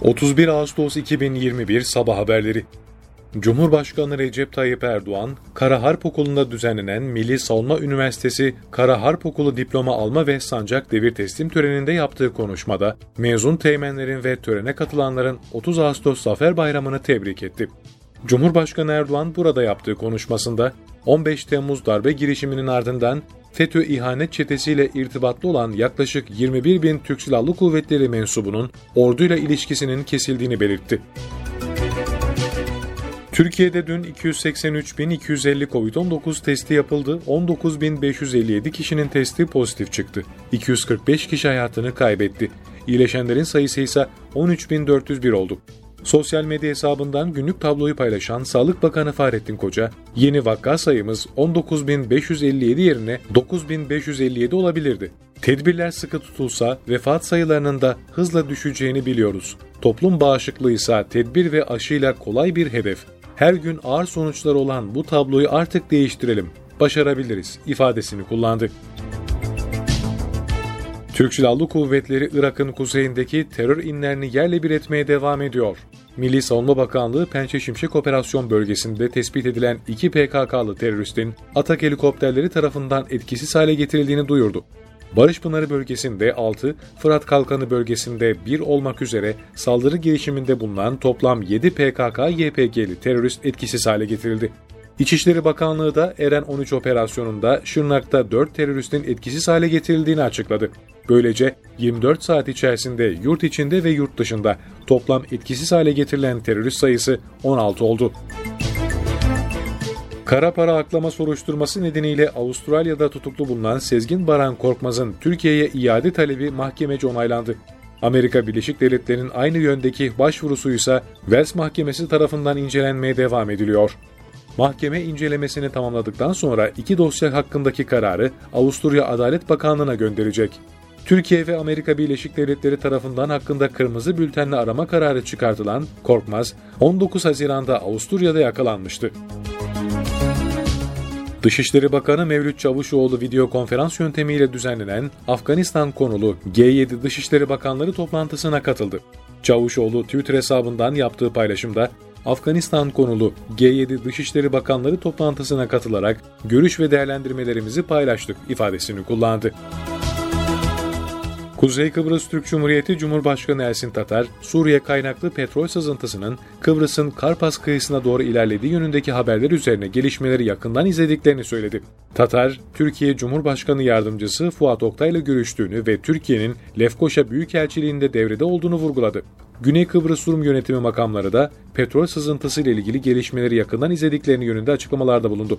31 Ağustos 2021 Sabah Haberleri Cumhurbaşkanı Recep Tayyip Erdoğan, Kara Harp Okulu'nda düzenlenen Milli Savunma Üniversitesi Kara Harp Okulu diploma alma ve sancak devir teslim töreninde yaptığı konuşmada mezun teğmenlerin ve törene katılanların 30 Ağustos Zafer Bayramı'nı tebrik etti. Cumhurbaşkanı Erdoğan burada yaptığı konuşmasında 15 Temmuz darbe girişiminin ardından FETÖ ihanet çetesiyle irtibatlı olan yaklaşık 21 bin Türk Silahlı Kuvvetleri mensubunun orduyla ilişkisinin kesildiğini belirtti. Türkiye'de dün 283.250 COVID-19 testi yapıldı. 19.557 kişinin testi pozitif çıktı. 245 kişi hayatını kaybetti. İyileşenlerin sayısı ise 13.401 oldu. Sosyal medya hesabından günlük tabloyu paylaşan Sağlık Bakanı Fahrettin Koca, yeni vaka sayımız 19.557 yerine 9.557 olabilirdi. Tedbirler sıkı tutulsa vefat sayılarının da hızla düşeceğini biliyoruz. Toplum bağışıklığı ise tedbir ve aşıyla kolay bir hedef. Her gün ağır sonuçlar olan bu tabloyu artık değiştirelim. Başarabiliriz ifadesini kullandı. Türk Silahlı Kuvvetleri Irak'ın kuzeyindeki terör inlerini yerle bir etmeye devam ediyor. Milli Savunma Bakanlığı Pençe Şimşek Operasyon Bölgesi'nde tespit edilen iki PKK'lı teröristin Atak helikopterleri tarafından etkisiz hale getirildiğini duyurdu. Barış Pınarı bölgesinde 6, Fırat Kalkanı bölgesinde 1 olmak üzere saldırı girişiminde bulunan toplam 7 PKK-YPG'li terörist etkisiz hale getirildi. İçişleri Bakanlığı da Eren 13 operasyonunda Şırnak'ta 4 teröristin etkisiz hale getirildiğini açıkladı. Böylece 24 saat içerisinde yurt içinde ve yurt dışında toplam etkisiz hale getirilen terörist sayısı 16 oldu. Kara para aklama soruşturması nedeniyle Avustralya'da tutuklu bulunan Sezgin Baran Korkmaz'ın Türkiye'ye iade talebi mahkemece onaylandı. Amerika Birleşik Devletleri'nin aynı yöndeki başvurusu ise Wells Mahkemesi tarafından incelenmeye devam ediliyor. Mahkeme incelemesini tamamladıktan sonra iki dosya hakkındaki kararı Avusturya Adalet Bakanlığı'na gönderecek. Türkiye ve Amerika Birleşik Devletleri tarafından hakkında kırmızı bültenle arama kararı çıkartılan Korkmaz, 19 Haziran'da Avusturya'da yakalanmıştı. Dışişleri Bakanı Mevlüt Çavuşoğlu video konferans yöntemiyle düzenlenen Afganistan konulu G7 Dışişleri Bakanları toplantısına katıldı. Çavuşoğlu Twitter hesabından yaptığı paylaşımda Afganistan konulu G7 Dışişleri Bakanları toplantısına katılarak görüş ve değerlendirmelerimizi paylaştık ifadesini kullandı. Kuzey Kıbrıs Türk Cumhuriyeti Cumhurbaşkanı Ersin Tatar, Suriye kaynaklı petrol sızıntısının Kıbrıs'ın Karpas kıyısına doğru ilerlediği yönündeki haberler üzerine gelişmeleri yakından izlediklerini söyledi. Tatar, Türkiye Cumhurbaşkanı Yardımcısı Fuat Oktay ile görüştüğünü ve Türkiye'nin Lefkoşa Büyükelçiliğinde devrede olduğunu vurguladı. Güney Kıbrıs Rum Yönetimi makamları da petrol sızıntısı ile ilgili gelişmeleri yakından izlediklerini yönünde açıklamalarda bulundu.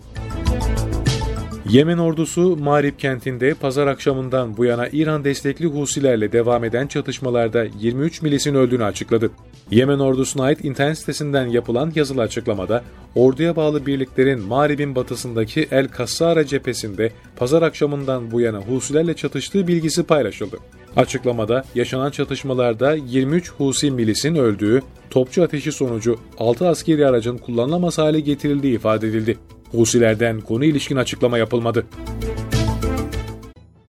Yemen ordusu Marib kentinde pazar akşamından bu yana İran destekli Husilerle devam eden çatışmalarda 23 milisin öldüğünü açıkladı. Yemen ordusuna ait internet sitesinden yapılan yazılı açıklamada orduya bağlı birliklerin Marib'in batısındaki El Kassara cephesinde pazar akşamından bu yana Husilerle çatıştığı bilgisi paylaşıldı. Açıklamada yaşanan çatışmalarda 23 Husi milisin öldüğü, topçu ateşi sonucu 6 askeri aracın kullanılamaz hale getirildiği ifade edildi. Husilerden konu ilişkin açıklama yapılmadı.